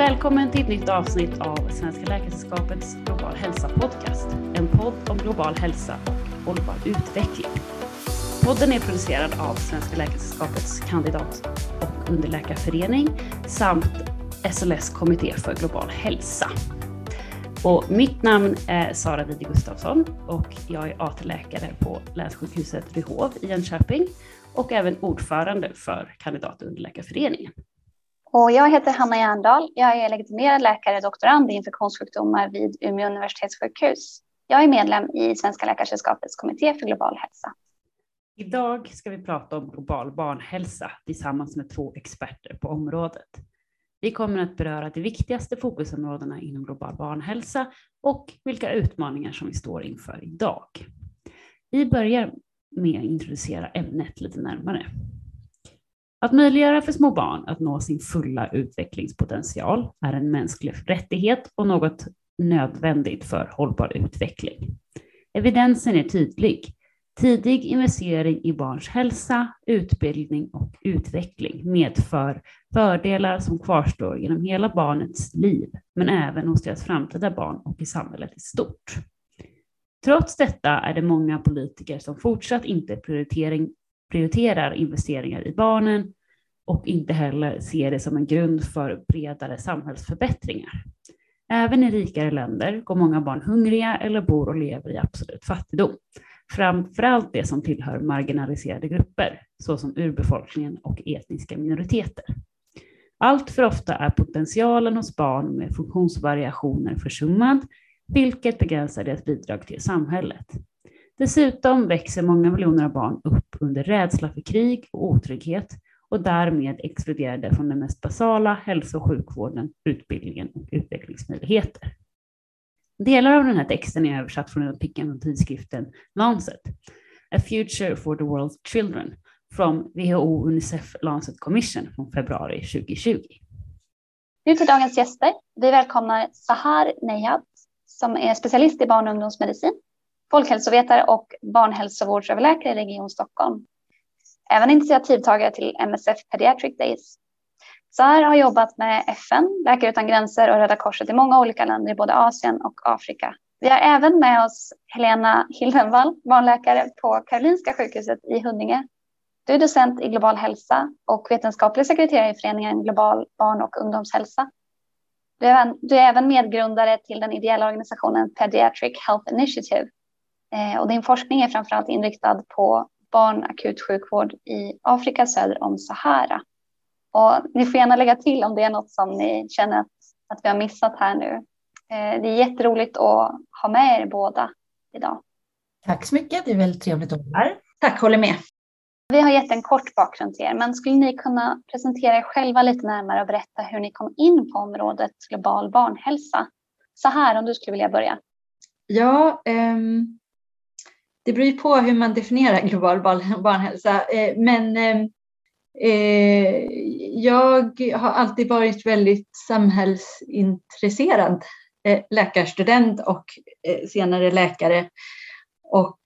Välkommen till ett nytt avsnitt av Svenska Läkaresällskapets Global Hälsa Podcast. En podd om global hälsa och hållbar utveckling. Podden är producerad av Svenska Läkaresällskapets kandidat och underläkarförening samt SLS kommitté för global hälsa. Och mitt namn är Sara Wide Gustafsson och jag är AT-läkare på Länssjukhuset Ryhov i Jönköping och även ordförande för kandidat och underläkarföreningen. Och jag heter Hanna Järndal. Jag är legitimerad läkare och doktorand i infektionssjukdomar vid Umeå universitetssjukhus. Jag är medlem i Svenska Läkaresällskapets kommitté för global hälsa. Idag ska vi prata om global barnhälsa tillsammans med två experter på området. Vi kommer att beröra de viktigaste fokusområdena inom global barnhälsa och vilka utmaningar som vi står inför idag. Vi börjar med att introducera ämnet lite närmare. Att möjliggöra för små barn att nå sin fulla utvecklingspotential är en mänsklig rättighet och något nödvändigt för hållbar utveckling. Evidensen är tydlig. Tidig investering i barns hälsa, utbildning och utveckling medför fördelar som kvarstår genom hela barnets liv, men även hos deras framtida barn och i samhället i stort. Trots detta är det många politiker som fortsatt inte prioriterar investeringar i barnen och inte heller ser det som en grund för bredare samhällsförbättringar. Även i rikare länder går många barn hungriga eller bor och lever i absolut fattigdom. Framförallt det som tillhör marginaliserade grupper, såsom urbefolkningen och etniska minoriteter. Allt för ofta är potentialen hos barn med funktionsvariationer försummad, vilket begränsar deras bidrag till samhället. Dessutom växer många miljoner barn upp under rädsla för krig och otrygghet och därmed exkluderade från den mest basala hälso och sjukvården, utbildningen och utvecklingsmöjligheter. Delar av den här texten är översatt från en artikel från tidskriften Lancet, A Future for the World's Children, från WHO Unicef Lancet Commission från februari 2020. Nu till dagens gäster. Vi välkomnar Sahar Nejad som är specialist i barn och ungdomsmedicin, folkhälsovetare och barnhälsovårdsöverläkare i Region Stockholm. Även initiativtagare till MSF Pediatric Days. Sar har jobbat med FN, Läkare utan gränser och Röda Korset i många olika länder i både Asien och Afrika. Vi har även med oss Helena Hildenvall, barnläkare på Karolinska sjukhuset i Huddinge. Du är docent i global hälsa och vetenskaplig sekreterare i föreningen Global barn och ungdomshälsa. Du är även medgrundare till den ideella organisationen Pediatric Health Initiative. Eh, och din forskning är framförallt inriktad på barnakutsjukvård i Afrika söder om Sahara. Och ni får gärna lägga till om det är något som ni känner att, att vi har missat här nu. Eh, det är jätteroligt att ha med er båda idag. Tack så mycket. Det är väldigt trevligt att vara här. Tack, håller med. Vi har gett en kort bakgrund till er, men skulle ni kunna presentera er själva lite närmare och berätta hur ni kom in på området global barnhälsa? Så här, om du skulle vilja börja. Ja, um, det beror ju på hur man definierar global barnhälsa, eh, men eh, eh, jag har alltid varit väldigt samhällsintresserad läkarstudent och senare läkare. Och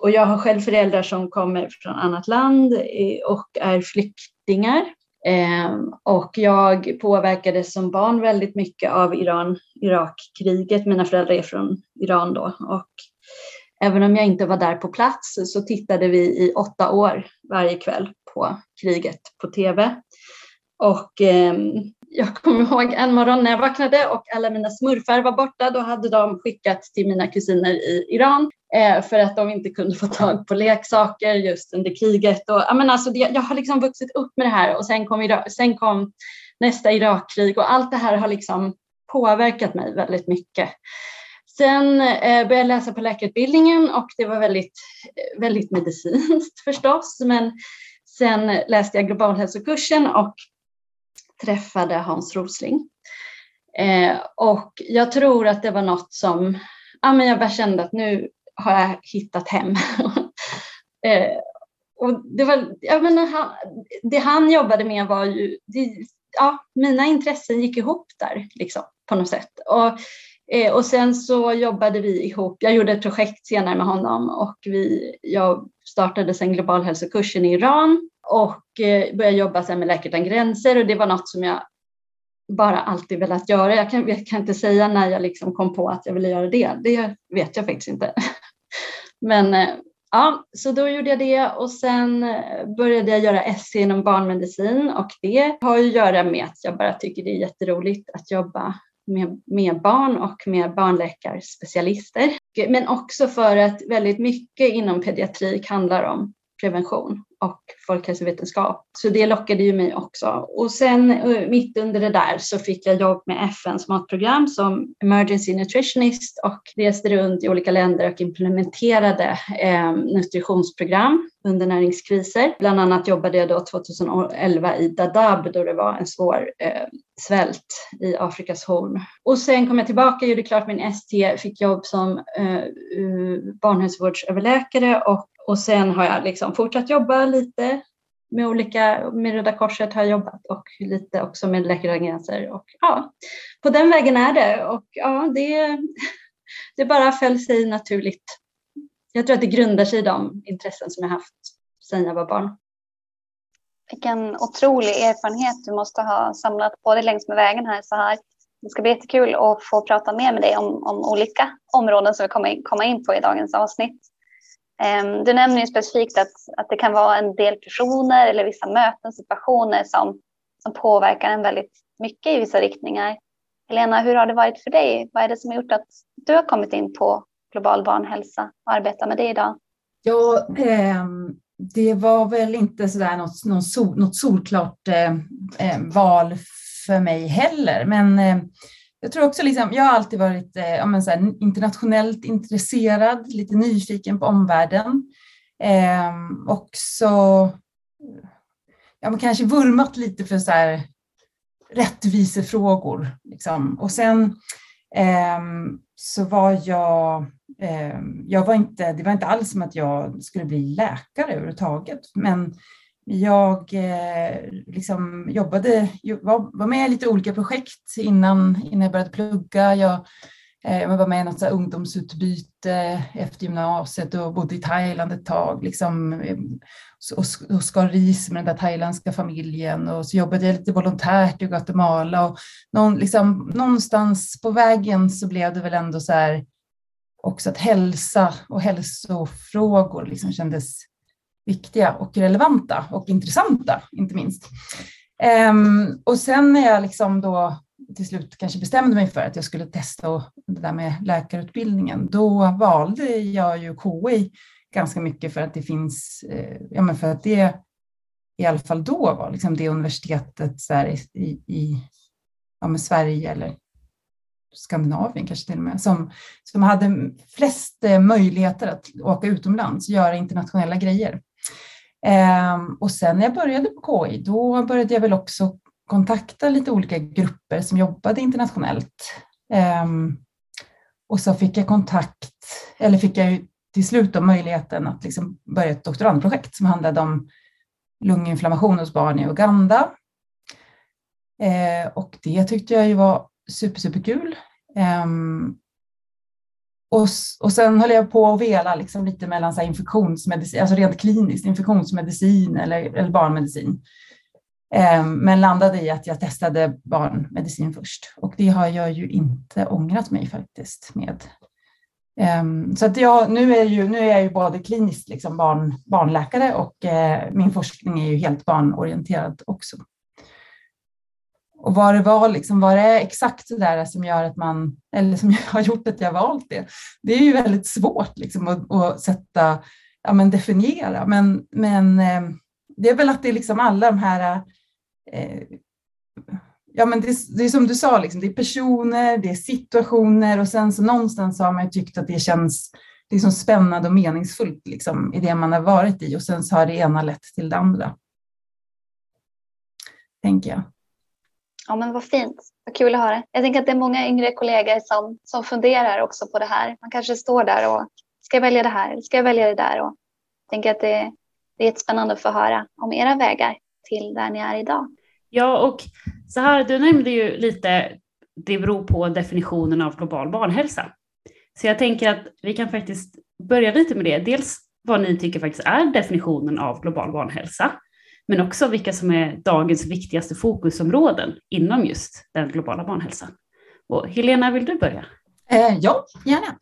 och jag har själv föräldrar som kommer från annat land och är flyktingar. Och jag påverkades som barn väldigt mycket av Iran-Irak-kriget. Mina föräldrar är från Iran då. Och även om jag inte var där på plats så tittade vi i åtta år varje kväll på kriget på tv. Och eh, jag kommer ihåg en morgon när jag vaknade och alla mina smurfar var borta. Då hade de skickat till mina kusiner i Iran eh, för att de inte kunde få tag på leksaker just under kriget. Och, jag, alltså, jag har liksom vuxit upp med det här och sen kom, sen kom nästa Irakkrig och allt det här har liksom påverkat mig väldigt mycket. Sen eh, började jag läsa på läkarutbildningen och det var väldigt, eh, väldigt medicinskt förstås. Men sen läste jag globalhälsokursen och träffade Hans Rosling. Eh, och jag tror att det var något som, ja men jag bara kände att nu har jag hittat hem. och det, var, jag menar, han, det han jobbade med var ju, det, ja, mina intressen gick ihop där liksom, på något sätt. Och, eh, och sen så jobbade vi ihop, jag gjorde ett projekt senare med honom och vi, jag startade sen globalhälsokursen i Iran och eh, började jobba sen med Läkare utan gränser och det var något som jag bara alltid velat göra. Jag kan, jag kan inte säga när jag liksom kom på att jag ville göra det. Det vet jag faktiskt inte. Men eh, ja, så då gjorde jag det och sen eh, började jag göra SC inom barnmedicin och det har ju att göra med att jag bara tycker det är jätteroligt att jobba med, med barn och med barnläkarspecialister. Men också för att väldigt mycket inom pediatrik handlar om prevention och folkhälsovetenskap. Så det lockade ju mig också. Och sen eh, mitt under det där så fick jag jobb med FNs matprogram som emergency nutritionist och reste runt i olika länder och implementerade eh, nutritionsprogram under näringskriser. Bland annat jobbade jag då 2011 i Dadaab då det var en svår eh, svält i Afrikas horn. Och sen kom jag tillbaka, gjorde klart min ST, fick jobb som eh, barnhälsovårdsöverläkare och och sen har jag liksom fortsatt jobba lite med olika, med Röda Korset har jag jobbat och lite också med Läkare utan gränser. Och ja, på den vägen är det och ja, det, det bara föll sig naturligt. Jag tror att det grundar sig i de intressen som jag haft sedan jag var barn. Vilken otrolig erfarenhet du måste ha samlat på dig längs med vägen här så här. Det ska bli jättekul att få prata mer med dig om, om olika områden som vi kommer komma in på i dagens avsnitt. Ehm, du nämner ju specifikt att, att det kan vara en del personer eller vissa möten, situationer som, som påverkar en väldigt mycket i vissa riktningar. Helena, hur har det varit för dig? Vad är det som har gjort att du har kommit in på global barnhälsa och arbetar med det idag? Ja, eh, det var väl inte sådär något, något, sol, något solklart eh, val för mig heller, men eh, jag tror också liksom, jag har alltid varit eh, men så här, internationellt intresserad, lite nyfiken på omvärlden. Eh, också ja, men kanske vurmat lite för så här, rättvisefrågor. Liksom. Och sen eh, så var jag, eh, jag var inte, det var inte alls som att jag skulle bli läkare överhuvudtaget, men jag eh, liksom jobbade, var, var med i lite olika projekt innan, innan jag började plugga. Jag, eh, jag var med i något så ungdomsutbyte efter gymnasiet och bodde i Thailand ett tag. Liksom, och, och skar ris med den där thailändska familjen och så jobbade jag lite volontärt i Guatemala. Och någon, liksom, någonstans på vägen så blev det väl ändå så här också att hälsa och hälsofrågor liksom kändes viktiga och relevanta och intressanta, inte minst. Um, och sen när jag liksom då till slut kanske bestämde mig för att jag skulle testa det där med läkarutbildningen, då valde jag ju KI ganska mycket för att det finns, eh, ja men för att det i alla fall då var liksom det universitetet så i, i ja men Sverige eller Skandinavien kanske till och med, som, som hade flest eh, möjligheter att åka utomlands och göra internationella grejer. Ehm, och sen när jag började på KI, då började jag väl också kontakta lite olika grupper som jobbade internationellt. Ehm, och så fick jag kontakt, eller fick jag till slut då möjligheten att liksom börja ett doktorandprojekt som handlade om lunginflammation hos barn i Uganda. Ehm, och det tyckte jag ju var super, superkul. Och, och sen höll jag på att vela liksom lite mellan så infektionsmedicin, alltså rent kliniskt, infektionsmedicin eller, eller barnmedicin. Eh, men landade i att jag testade barnmedicin först och det har jag ju inte ångrat mig faktiskt med. Eh, så att jag, nu, är ju, nu är jag ju både kliniskt liksom barn, barnläkare och eh, min forskning är ju helt barnorienterad också. Och vad det var, liksom, vad det är exakt det där som gör att man, eller som har gjort att jag valt det, det är ju väldigt svårt liksom, att, att sätta, ja men definiera. Men, men eh, det är väl att det är liksom alla de här, eh, ja men det, det, är som du sa, liksom, det är personer, det är situationer och sen så någonstans har man ju tyckt att det känns liksom spännande och meningsfullt liksom, i det man har varit i och sen så har det ena lett till det andra. Tänker jag. Ja, men vad fint. Vad kul att höra. Jag tänker att det är många yngre kollegor som, som funderar också på det här. Man kanske står där och ska jag välja det här eller ska jag välja det där? Och jag tänker att det, det är jättespännande att få höra om era vägar till där ni är idag. Ja, och så här, du nämnde ju lite, det beror på definitionen av global barnhälsa. Så jag tänker att vi kan faktiskt börja lite med det. Dels vad ni tycker faktiskt är definitionen av global barnhälsa men också vilka som är dagens viktigaste fokusområden inom just den globala barnhälsan. Och Helena, vill du börja? Eh, ja, gärna.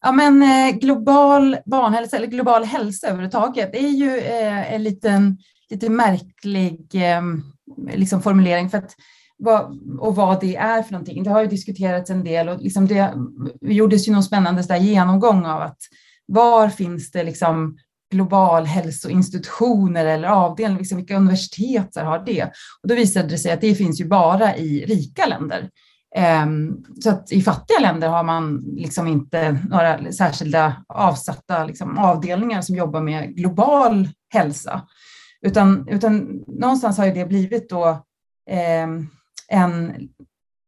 Ja, men eh, global barnhälsa eller global hälsa överhuvudtaget är ju eh, en liten, lite märklig eh, liksom formulering för att vad, och vad det är för någonting. Det har ju diskuterats en del och liksom det gjordes ju någon spännande där genomgång av att var finns det liksom global hälsoinstitutioner eller avdelningar, liksom vilka universitet har det? Och då visade det sig att det finns ju bara i rika länder. Ehm, så att i fattiga länder har man liksom inte några särskilda avsatta liksom avdelningar som jobbar med global hälsa, utan, utan någonstans har det blivit då ehm, en,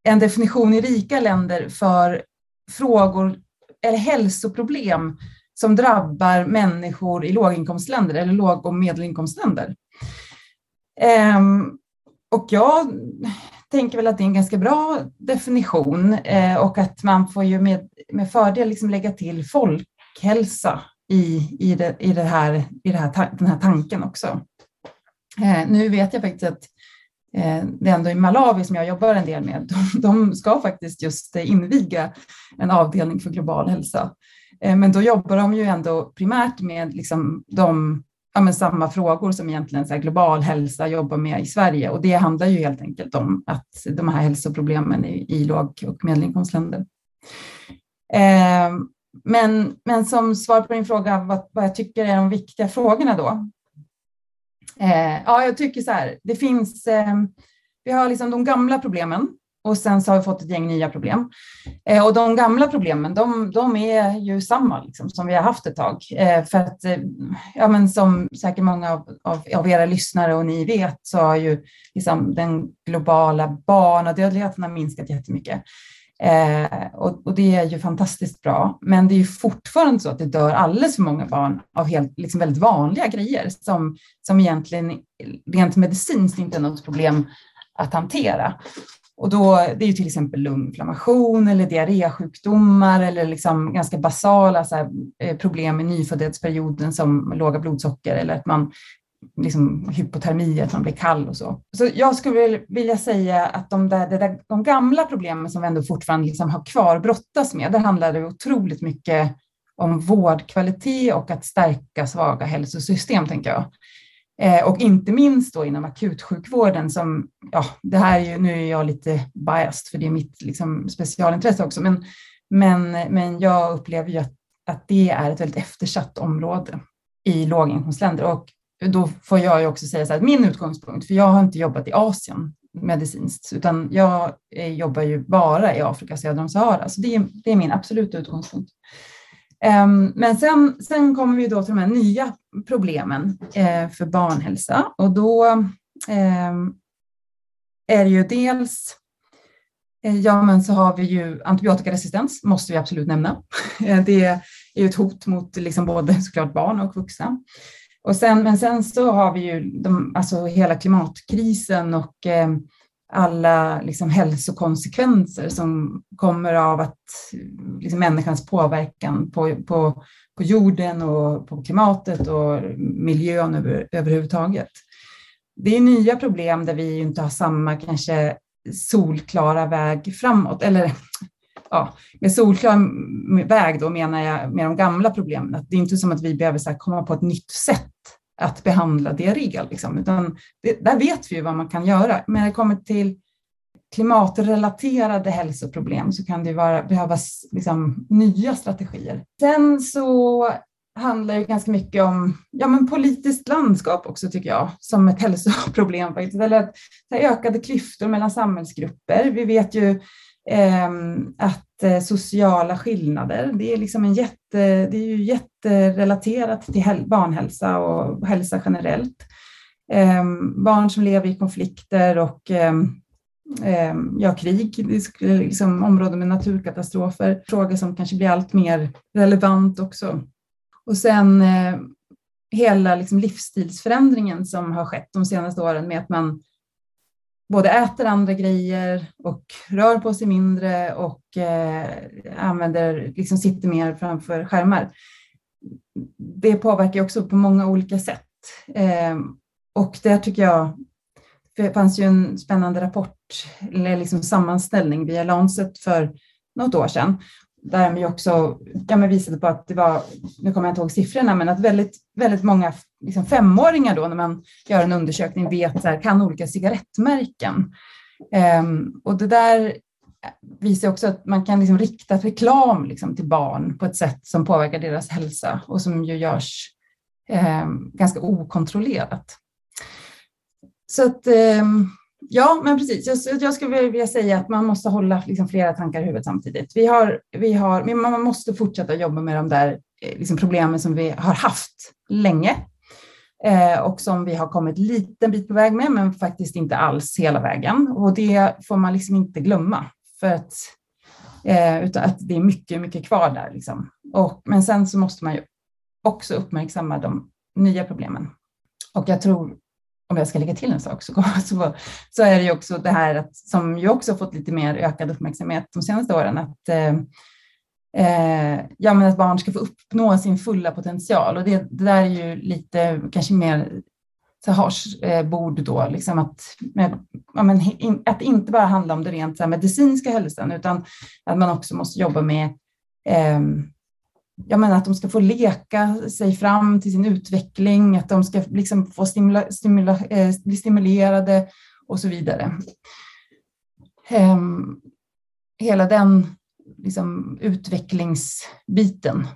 en definition i rika länder för frågor eller hälsoproblem som drabbar människor i låginkomstländer eller låg och medelinkomstländer. Ehm, och jag tänker väl att det är en ganska bra definition eh, och att man får ju med, med fördel liksom lägga till folkhälsa i, i, det, i, det här, i det här, den här tanken också. Eh, nu vet jag faktiskt att Eh, det är ändå i Malawi som jag jobbar en del med, de, de ska faktiskt just inviga en avdelning för global hälsa. Eh, men då jobbar de ju ändå primärt med liksom de ja, men samma frågor som egentligen så global hälsa jobbar med i Sverige. Och det handlar ju helt enkelt om att de här hälsoproblemen i, i låg och medelinkomstländer. Eh, men, men som svar på din fråga vad, vad jag tycker är de viktiga frågorna då. Eh, ja, jag tycker så här, det finns, eh, vi har liksom de gamla problemen och sen så har vi fått ett gäng nya problem. Eh, och de gamla problemen, de, de är ju samma liksom, som vi har haft ett tag. Eh, för att, eh, ja, men som säkert många av, av, av, era lyssnare och ni vet, så har ju liksom, den globala barnadödligheten har minskat jättemycket. Eh, och, och, det är ju fantastiskt bra. Men det är ju fortfarande så att det dör alldeles för många barn av helt, liksom väldigt vanliga grejer som, som egentligen rent medicinskt inte är något problem att hantera. Och då, det är ju till exempel lunginflammation eller diarrésjukdomar eller liksom ganska basala så här, eh, problem i nyföddhetsperioden som låga blodsocker eller att man liksom hypotermi, att man blir kall och så. Så jag skulle vilja säga att de, där, där, de gamla problemen som vi ändå fortfarande liksom har kvar brottas med, där handlar det otroligt mycket om vårdkvalitet och att stärka svaga hälsosystem, tänker jag. Eh, och inte minst då inom akutsjukvården som, ja, det här är ju, nu är jag lite biased för det är mitt liksom, specialintresse också, men, men, men jag upplever ju att, att det är ett väldigt eftersatt område i låginkomstländer. Och då får jag ju också säga så här, min utgångspunkt, för jag har inte jobbat i Asien medicinskt, utan jag jobbar ju bara i Afrika söder om Sahara, så det är, det är min absoluta utgångspunkt. Ehm, men sen, sen kommer vi då till de här nya problemen eh, för barnhälsa och då ehm, är det ju dels eh, Ja, men så har vi ju antibiotikaresistens, måste vi absolut nämna. Det är ju ett hot mot liksom både såklart barn och vuxna. Och sen, men sen så har vi ju de, alltså hela klimatkrisen och eh, alla liksom hälsokonsekvenser som kommer av att liksom människans påverkan på, på, på jorden och på klimatet och miljön över, överhuvudtaget. Det är nya problem där vi inte har samma kanske solklara väg framåt. Eller ja, med solklar väg då menar jag med de gamla problemen. det är inte som att vi behöver så komma på ett nytt sätt att behandla diarré, liksom, utan det, där vet vi ju vad man kan göra. Men när det kommer till klimatrelaterade hälsoproblem så kan det vara, behövas liksom, nya strategier. Sen så handlar det ganska mycket om ja, men politiskt landskap också tycker jag, som ett hälsoproblem faktiskt. Eller att, ökade klyftor mellan samhällsgrupper. Vi vet ju Ehm, att eh, sociala skillnader, det är, liksom en jätte, det är ju jätterelaterat till barnhälsa och hälsa generellt. Ehm, barn som lever i konflikter och ehm, ja, krig, liksom områden med naturkatastrofer, frågor som kanske blir allt mer relevant också. Och sen eh, hela liksom livsstilsförändringen som har skett de senaste åren med att man både äter andra grejer och rör på sig mindre och eh, använder, liksom sitter mer framför skärmar. Det påverkar också på många olika sätt. Eh, och där tycker jag, det fanns ju en spännande rapport, eller liksom sammanställning via Lancet för något år sedan, där vi också ja, men visade på att det var, nu kommer jag inte ihåg siffrorna, men att väldigt, väldigt många liksom femåringar då när man gör en undersökning vet så här, kan olika cigarettmärken. Um, och det där visar också att man kan liksom rikta reklam liksom till barn på ett sätt som påverkar deras hälsa och som ju görs um, ganska okontrollerat. Så att, um, ja, men precis. Jag, jag skulle vilja säga att man måste hålla liksom flera tankar i huvudet samtidigt. Vi har, vi har, man måste fortsätta jobba med de där eh, liksom problemen som vi har haft länge Eh, och som vi har kommit en liten bit på väg med, men faktiskt inte alls hela vägen. Och det får man liksom inte glömma. För att, eh, utan att det är mycket, mycket kvar där. Liksom. Och, men sen så måste man ju också uppmärksamma de nya problemen. Och jag tror, om jag ska lägga till en sak, så, så, så är det ju också det här att, som ju också fått lite mer ökad uppmärksamhet de senaste åren, att eh, eh, ja, men att barn ska få uppnå sin fulla potential. Och det, det där är ju lite kanske mer Sahars eh, bord då, liksom att, med, ja, men, in, att inte bara handla om den rent så här, medicinska hälsan, utan att man också måste jobba med eh, ja, men att de ska få leka sig fram till sin utveckling, att de ska liksom få stimula, stimula, eh, bli stimulerade och så vidare. Eh, hela den liksom, utvecklingsbiten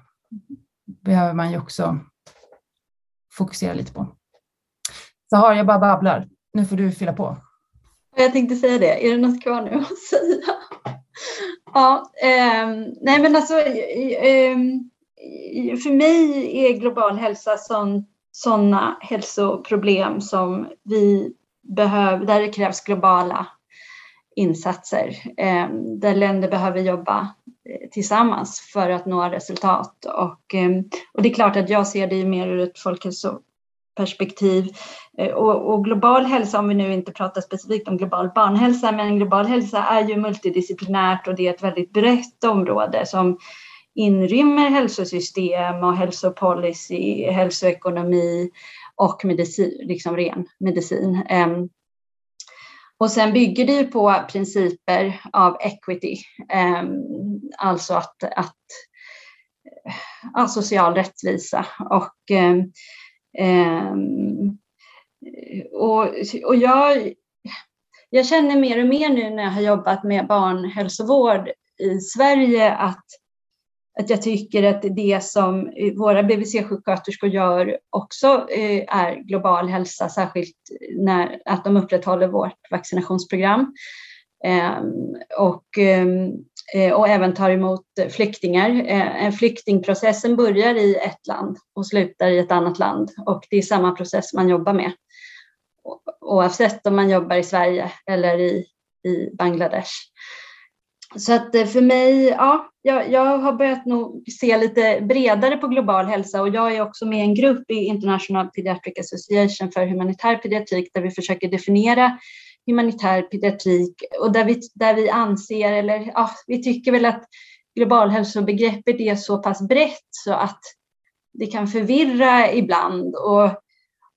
behöver man ju också fokusera lite på. Så har jag bara babblar. Nu får du fylla på. Jag tänkte säga det. Är det något kvar nu att säga? Ja, eh, nej men alltså eh, ehm, för mig är global hälsa sådana hälsoproblem som vi behöver, där det krävs globala insatser, eh, där länder behöver jobba eh, tillsammans för att nå resultat. Och, eh, och det är klart att jag ser det mer ur ett folkhälsoperspektiv eh, och, och, global hälsa, om vi nu inte pratar specifikt om global barnhälsa, men global hälsa är ju multidisciplinärt och det är ett väldigt brett område som inrymmer hälsosystem och hälsopolicy, hälsoekonomi och medicin, liksom ren medicin. Ehm, och sen bygger det ju på principer av equity, ehm, alltså att, att ja, social rättvisa och ehm, ehm, och, och jag, jag känner mer och mer nu när jag har jobbat med barnhälsovård i Sverige att, att jag tycker att det som eh, våra BVC-sjuksköterskor gör också eh, är global hälsa, särskilt när att de upprätthåller vårt vaccinationsprogram. Ehm, och eh, och även tar emot flyktingar. Flyktingprocessen börjar i ett land och slutar i ett annat land och det är samma process man jobbar med oavsett om man jobbar i Sverige eller i, i Bangladesh. Så att eh, för mig, ja, jag, jag, har börjat nog se lite bredare på global hälsa och jag är också med i en grupp i International Pediatric Association för humanitär pediatrik där vi försöker definiera humanitär pediatrik och där vi, där vi anser, eller ja, vi tycker väl att globalhälsobegreppet är så pass brett så att det kan förvirra ibland. Och,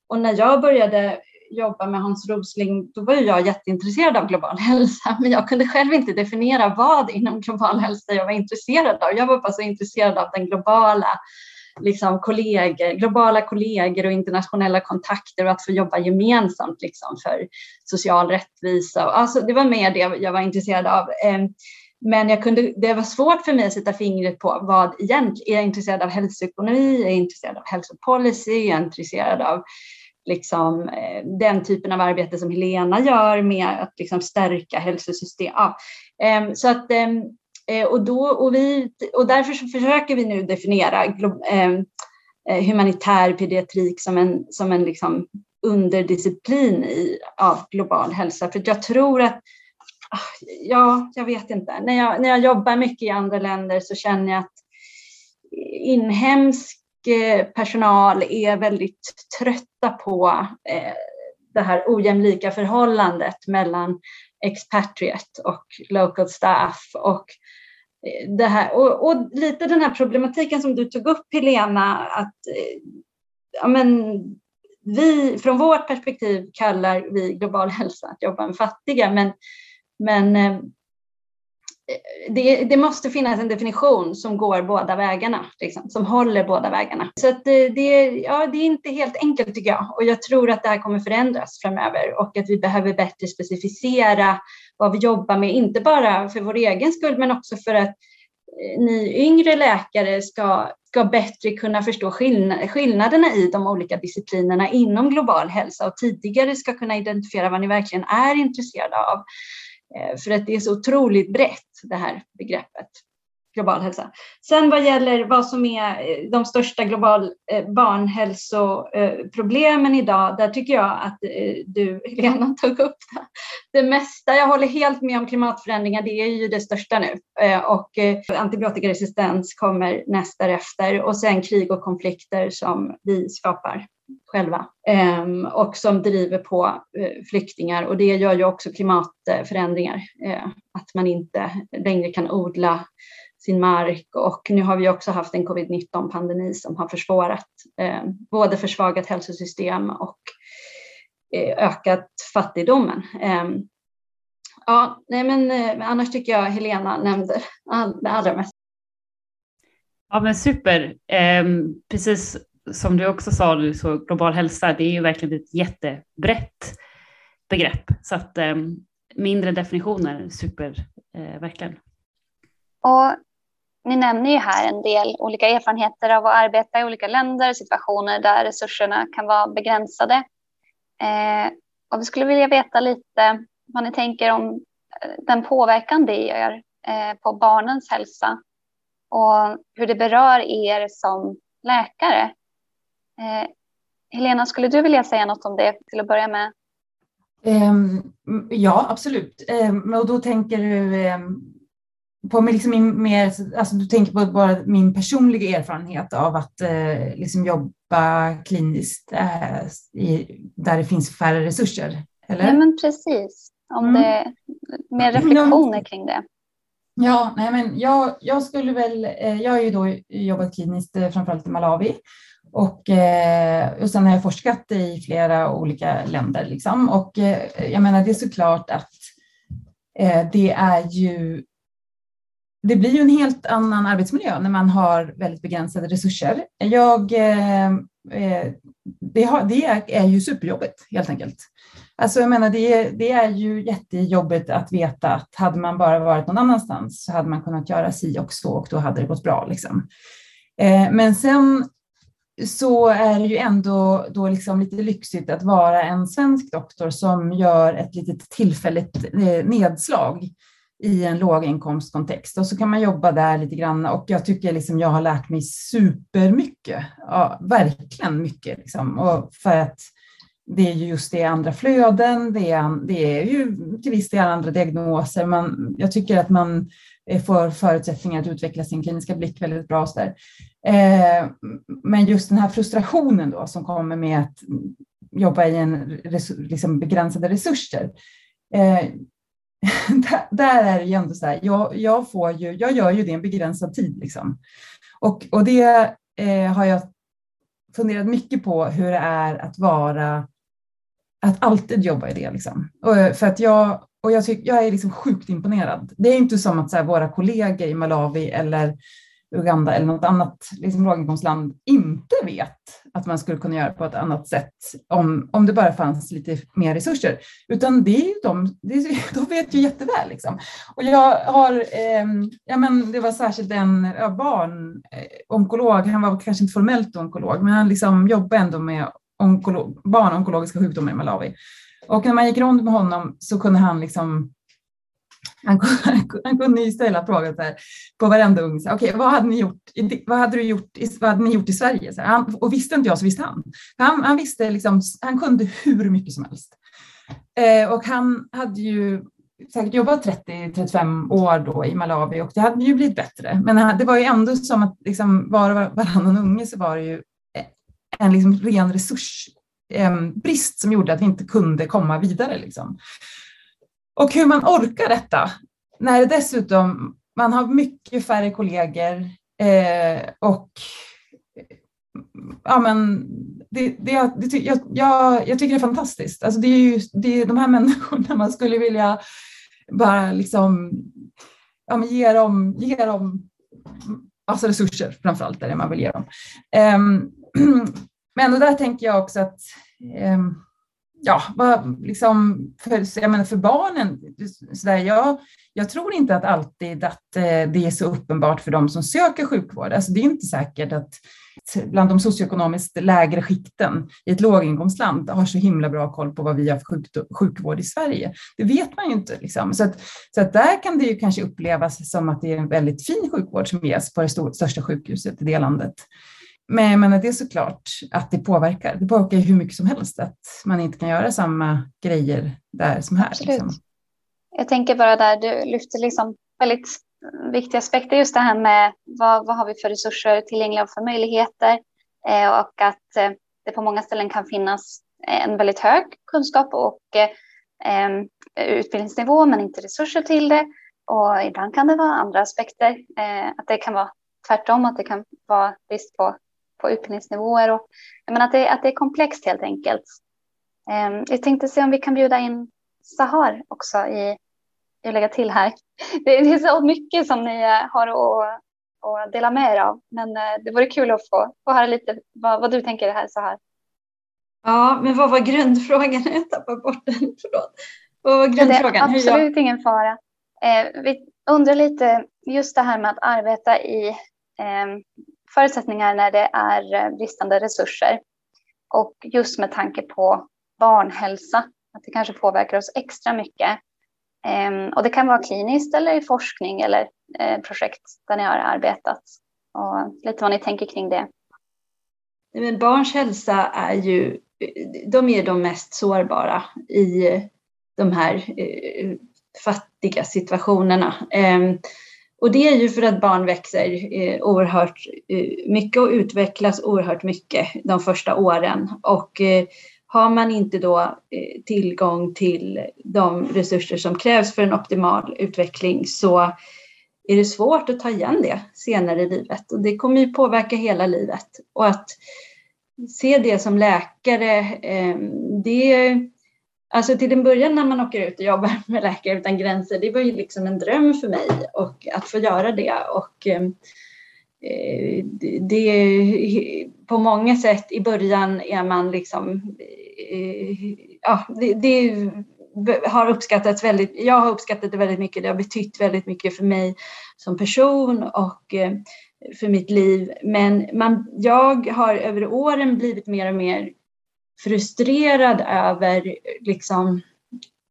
och när jag började jobba med Hans Rosling, då var jag jätteintresserad av global hälsa, men jag kunde själv inte definiera vad inom global hälsa jag var intresserad av. Jag var bara så intresserad av den globala liksom, kollegor, globala kollegor och internationella kontakter och att få jobba gemensamt liksom, för social rättvisa. Alltså, det var mer det jag var intresserad av. Ehm, men jag kunde, det var svårt för mig att sätta fingret på vad egentligen, är jag intresserad av hälsoekonomi, är jag intresserad av hälsopolicy, är jag intresserad av liksom, eh, den typen av arbete som Helena gör med att liksom, stärka hälsosystem. Ja. Ehm, så att ehm, eh, och, då, och, vi, och därför försöker vi nu definiera ehm, eh, humanitär pediatrik som en, som en liksom underdisciplin i, av global hälsa. För jag tror att, ah, ja, jag vet inte, när jag, när jag jobbar mycket i andra länder så känner jag att inhemsk Eh, personal är väldigt trötta på eh, det här ojämlika förhållandet mellan expatriate och local staff och eh, det här, och, och, lite den här problematiken som du tog upp Helena, att ja, men, vi, från vårt perspektiv kallar vi global hälsa att jobba med fattiga, men, men det, det, måste finnas en definition som går båda vägarna, liksom, som håller båda vägarna. Så att det, det, ja, det är inte helt enkelt tycker jag och jag tror att det här kommer förändras framöver och att vi behöver bättre specificera vad vi jobbar med, inte bara för vår egen skull men också för att eh, ni yngre läkare ska, ska bättre kunna förstå skillnaderna i de olika disciplinerna inom global hälsa och tidigare ska kunna identifiera vad ni verkligen är intresserade av. Eh, för att det är så otroligt brett det här begreppet global hälsa. Sen vad gäller vad som är eh, de största global eh, barnhälsoproblemen idag, där tycker jag att du Helena tog upp det. det mesta. Jag håller helt med om klimatförändringar, det är ju det största nu och antibiotikaresistens kommer näst därefter och sen krig och konflikter som vi skapar själva ehm, och som driver på eh, flyktingar och det gör ju också klimatförändringar. Eh, att man inte längre kan odla sin mark och nu har vi också haft en covid-19 pandemi som har försvårat eh, både försvagat hälsosystem och eh, ökat fattigdomen. Ehm, ja, nej men eh, annars tycker jag Helena nämnde all, det allra mesta. Ja men super. Ehm, precis som du också sa, så global hälsa, det är ju verkligen ett jättebrett begrepp. Så att eh, mindre definitioner, super, eh, verkligen. Och ni nämner ju här en del olika erfarenheter av att arbeta i olika länder, situationer där resurserna kan vara begränsade. Eh, och vi skulle vilja veta lite vad ni tänker om eh, den påverkan det gör eh, på barnens hälsa och hur det berör er som läkare. Eh, Helena, skulle du vilja säga något om det till att börja med? Um, ja, absolut. Um, och då tänker du um, på liksom min, mer, alltså du tänker på bara min personliga erfarenhet av att uh, liksom jobba kliniskt uh, i, där det finns färre resurser? Eller? Ja, men precis. Om mm. det, mer reflektioner kring det. Ja, nej men jag, jag skulle väl, jag har ju då jobbat kliniskt framförallt i Malawi och, eh, och sen har jag forskat i flera olika länder. Liksom. Och eh, jag menar, det är såklart att eh, det är ju det blir ju en helt annan arbetsmiljö när man har väldigt begränsade resurser. Jag, eh, eh, det, har, det, är ju superjobbigt helt enkelt. Alltså jag menar, det är, det är ju jättejobbigt att veta att hade man bara varit någon annanstans så hade man kunnat göra si och så och då hade det gått bra. Liksom. Eh, men sen så är det ju ändå då liksom lite lyxigt att vara en svensk doktor som gör ett litet tillfälligt eh, nedslag i en låginkomstkontext och så kan man jobba där lite grann och jag tycker liksom jag har lärt mig supermycket, ja, verkligen mycket liksom. och för att det är just det andra flöden, det är, det är ju till viss del andra diagnoser. Man, jag tycker att man eh, får förutsättningar att utveckla sin kliniska blick väldigt bra. Så där. Eh, men just den här frustrationen då som kommer med att jobba i en liksom begränsade resurser. Eh, där, där, är det ju ändå så här, jag, jag, får ju, jag gör ju det en begränsad tid. Liksom. Och, och det eh, har jag funderat mycket på hur det är att vara, att alltid jobba i det. Liksom. Och, för att jag, och jag, tyck, jag är liksom sjukt imponerad. Det är inte som att så här, våra kollegor i Malawi eller Uganda eller något annat liksom låginkomstland inte vet att man skulle kunna göra på ett annat sätt om, om det bara fanns lite mer resurser. Utan det är ju de, det är, de vet ju jätteväl. Liksom. Och jag har, eh, ja men det var särskilt en ja, barnonkolog, eh, han var kanske inte formellt onkolog, men han liksom jobbade ändå med onkolo, barnonkologiska sjukdomar i Malawi. Och när man gick runt med honom så kunde han liksom han, han kunde ju ställa frågan så här, på varenda ung, okej, okay, vad hade ni gjort? Vad hade, du gjort, vad hade ni gjort i Sverige? Så här, han, och visste inte jag så visste han. Han, han visste liksom, han kunde hur mycket som helst. Eh, och han hade ju säkert jobbat 30-35 år då i Malawi och det hade ju blivit bättre. Men det var ju ändå som att liksom var och varannan unge så var det ju eh, en liksom ren resursbrist eh, som gjorde att vi inte kunde komma vidare. Liksom. Och hur man orkar detta när dessutom man har mycket färre kollegor eh, och ja, men det, det, det, jag, jag, jag tycker det är fantastiskt. Alltså det är ju det är de här människorna man skulle vilja bara liksom, ja, men ge, dem, ge dem massa resurser, framförallt är det man vill ge dem. Um, men och där tänker jag också att um, ja, vad liksom för, jag menar för barnen, så där, jag, jag tror inte att alltid att eh, det är så uppenbart för de som söker sjukvård. Alltså det är inte säkert att bland de socioekonomiskt lägre skikten i ett låginkomstland har så himla bra koll på vad vi har för sjukvård i Sverige. Det vet man ju inte. Liksom. Så, att, så att där kan det ju kanske upplevas som att det är en väldigt fin sjukvård som ges på det största sjukhuset i det landet. Men jag menar, det är såklart att det påverkar. Det påverkar hur mycket som helst att man inte kan göra samma grejer där som här. Liksom. Jag tänker bara där du lyfter liksom väldigt viktiga aspekter, just det här med vad, vad har vi för resurser tillgängliga och för möjligheter eh, och att eh, det på många ställen kan finnas en väldigt hög kunskap och eh, utbildningsnivå men inte resurser till det. Och ibland kan det vara andra aspekter, eh, att det kan vara tvärtom, att det kan vara brist på på utbildningsnivåer. Och, men att, det, att det är komplext helt enkelt. Ehm, jag tänkte se om vi kan bjuda in Sahar också i, att lägga till här. Det, är så mycket som ni eh, har att, att dela med er av, men eh, det vore kul att få, få höra lite vad, vad du tänker här Sahar. Ja, men vad var grundfrågan? Jag tappade bort den, förlåt. Vad var grundfrågan? Det är absolut ingen fara. Eh, vi undrar lite just det här med att arbeta i eh, förutsättningar när det är eh, bristande resurser. Och just med tanke på barnhälsa, att det kanske påverkar oss extra mycket. Ehm, och det kan vara kliniskt eller i forskning eller eh, projekt där ni har arbetat. Och lite vad ni tänker kring det. Men barns hälsa är ju, de är de mest sårbara i de här eh, fattiga situationerna. Ehm, och det är ju för att barn växer eh, oerhört eh, mycket och utvecklas oerhört mycket de första åren. Och eh, har man inte då eh, tillgång till de resurser som krävs för en optimal utveckling så är det svårt att ta igen det senare i livet. Och det kommer ju påverka hela livet. Och att se det som läkare, eh, det Alltså till en början när man åker ut och jobbar med Läkare utan gränser, det var ju liksom en dröm för mig och att få göra det. Och eh, det, på många sätt i början är man liksom, eh, ja, det, det har uppskattats väldigt, jag har uppskattat det väldigt mycket, det har betytt väldigt mycket för mig som person och eh, för mitt liv. Men man, jag har över åren blivit mer och mer frustrerad över liksom,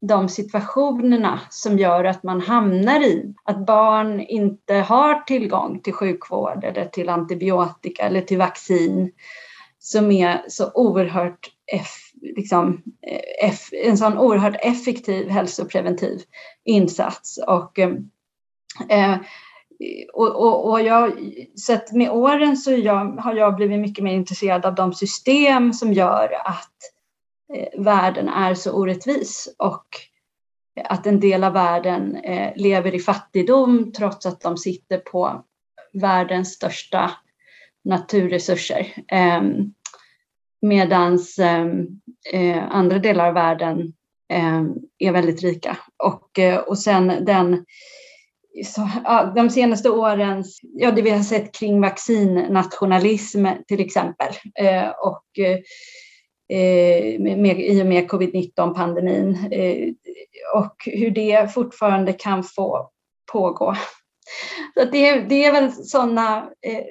de situationerna som gör att man hamnar i att barn inte har tillgång till sjukvård eller till antibiotika eller till vaccin som är så oerhört liksom, en sån oerhört effektiv hälsopreventiv insats. Och, eh, eh och, och, och jag, så att med åren så jag, har jag blivit mycket mer intresserad av de system som gör att eh, världen är så orättvis och att en del av världen eh, lever i fattigdom trots att de sitter på världens största naturresurser. Eh, Medan ehm, eh, andra delar av världen ehm, är väldigt rika. Och, eh, och sen den så, ja, de senaste årens, ja det vi har sett kring vaccinnationalism till exempel eh, och eh, med, i och med covid-19 pandemin eh, och hur det fortfarande kan få pågå. Så det, det är väl sådana eh,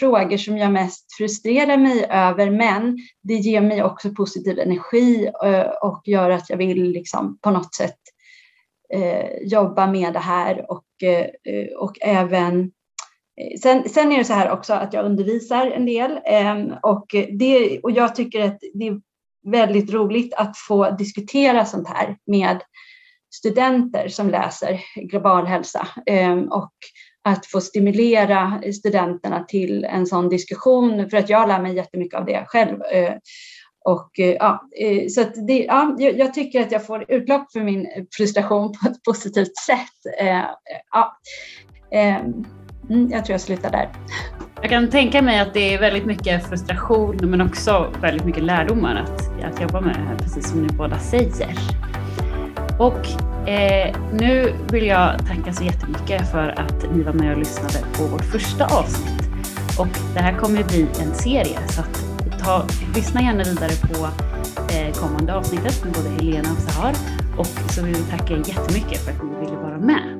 frågor som jag mest frustrerar mig över men det ger mig också positiv energi eh, och gör att jag vill liksom på något sätt Eh, jobba med det här och, eh, eh och även eh, Sen, sen, är det så här också att jag undervisar en del ehm, och, det, och jag tycker att det är väldigt roligt att få diskutera sånt här med studenter som läser global hälsa ehm, och att få stimulera studenterna till en sån diskussion för att jag lär mig jättemycket av det själv och, eh, ja, eh, så det, ja, jag tycker att jag får utlopp för min frustration på ett positivt sätt. Eh, ja, ehm, mm, jag tror jag slutar där. Jag kan tänka mig att det är väldigt mycket frustration men också väldigt mycket lärdomar att, att jobba med det här, precis som ni båda säger. Och eh, nu vill jag tacka så jättemycket för att ni var med och lyssnade på vårt första avsnitt. Och det här kommer bli en serie så att ta, lyssna gärna vidare på eh, kommande avsnittet med både Helena och Sahar. Och så vill vi tacka er jättemycket för att ni ville vara med.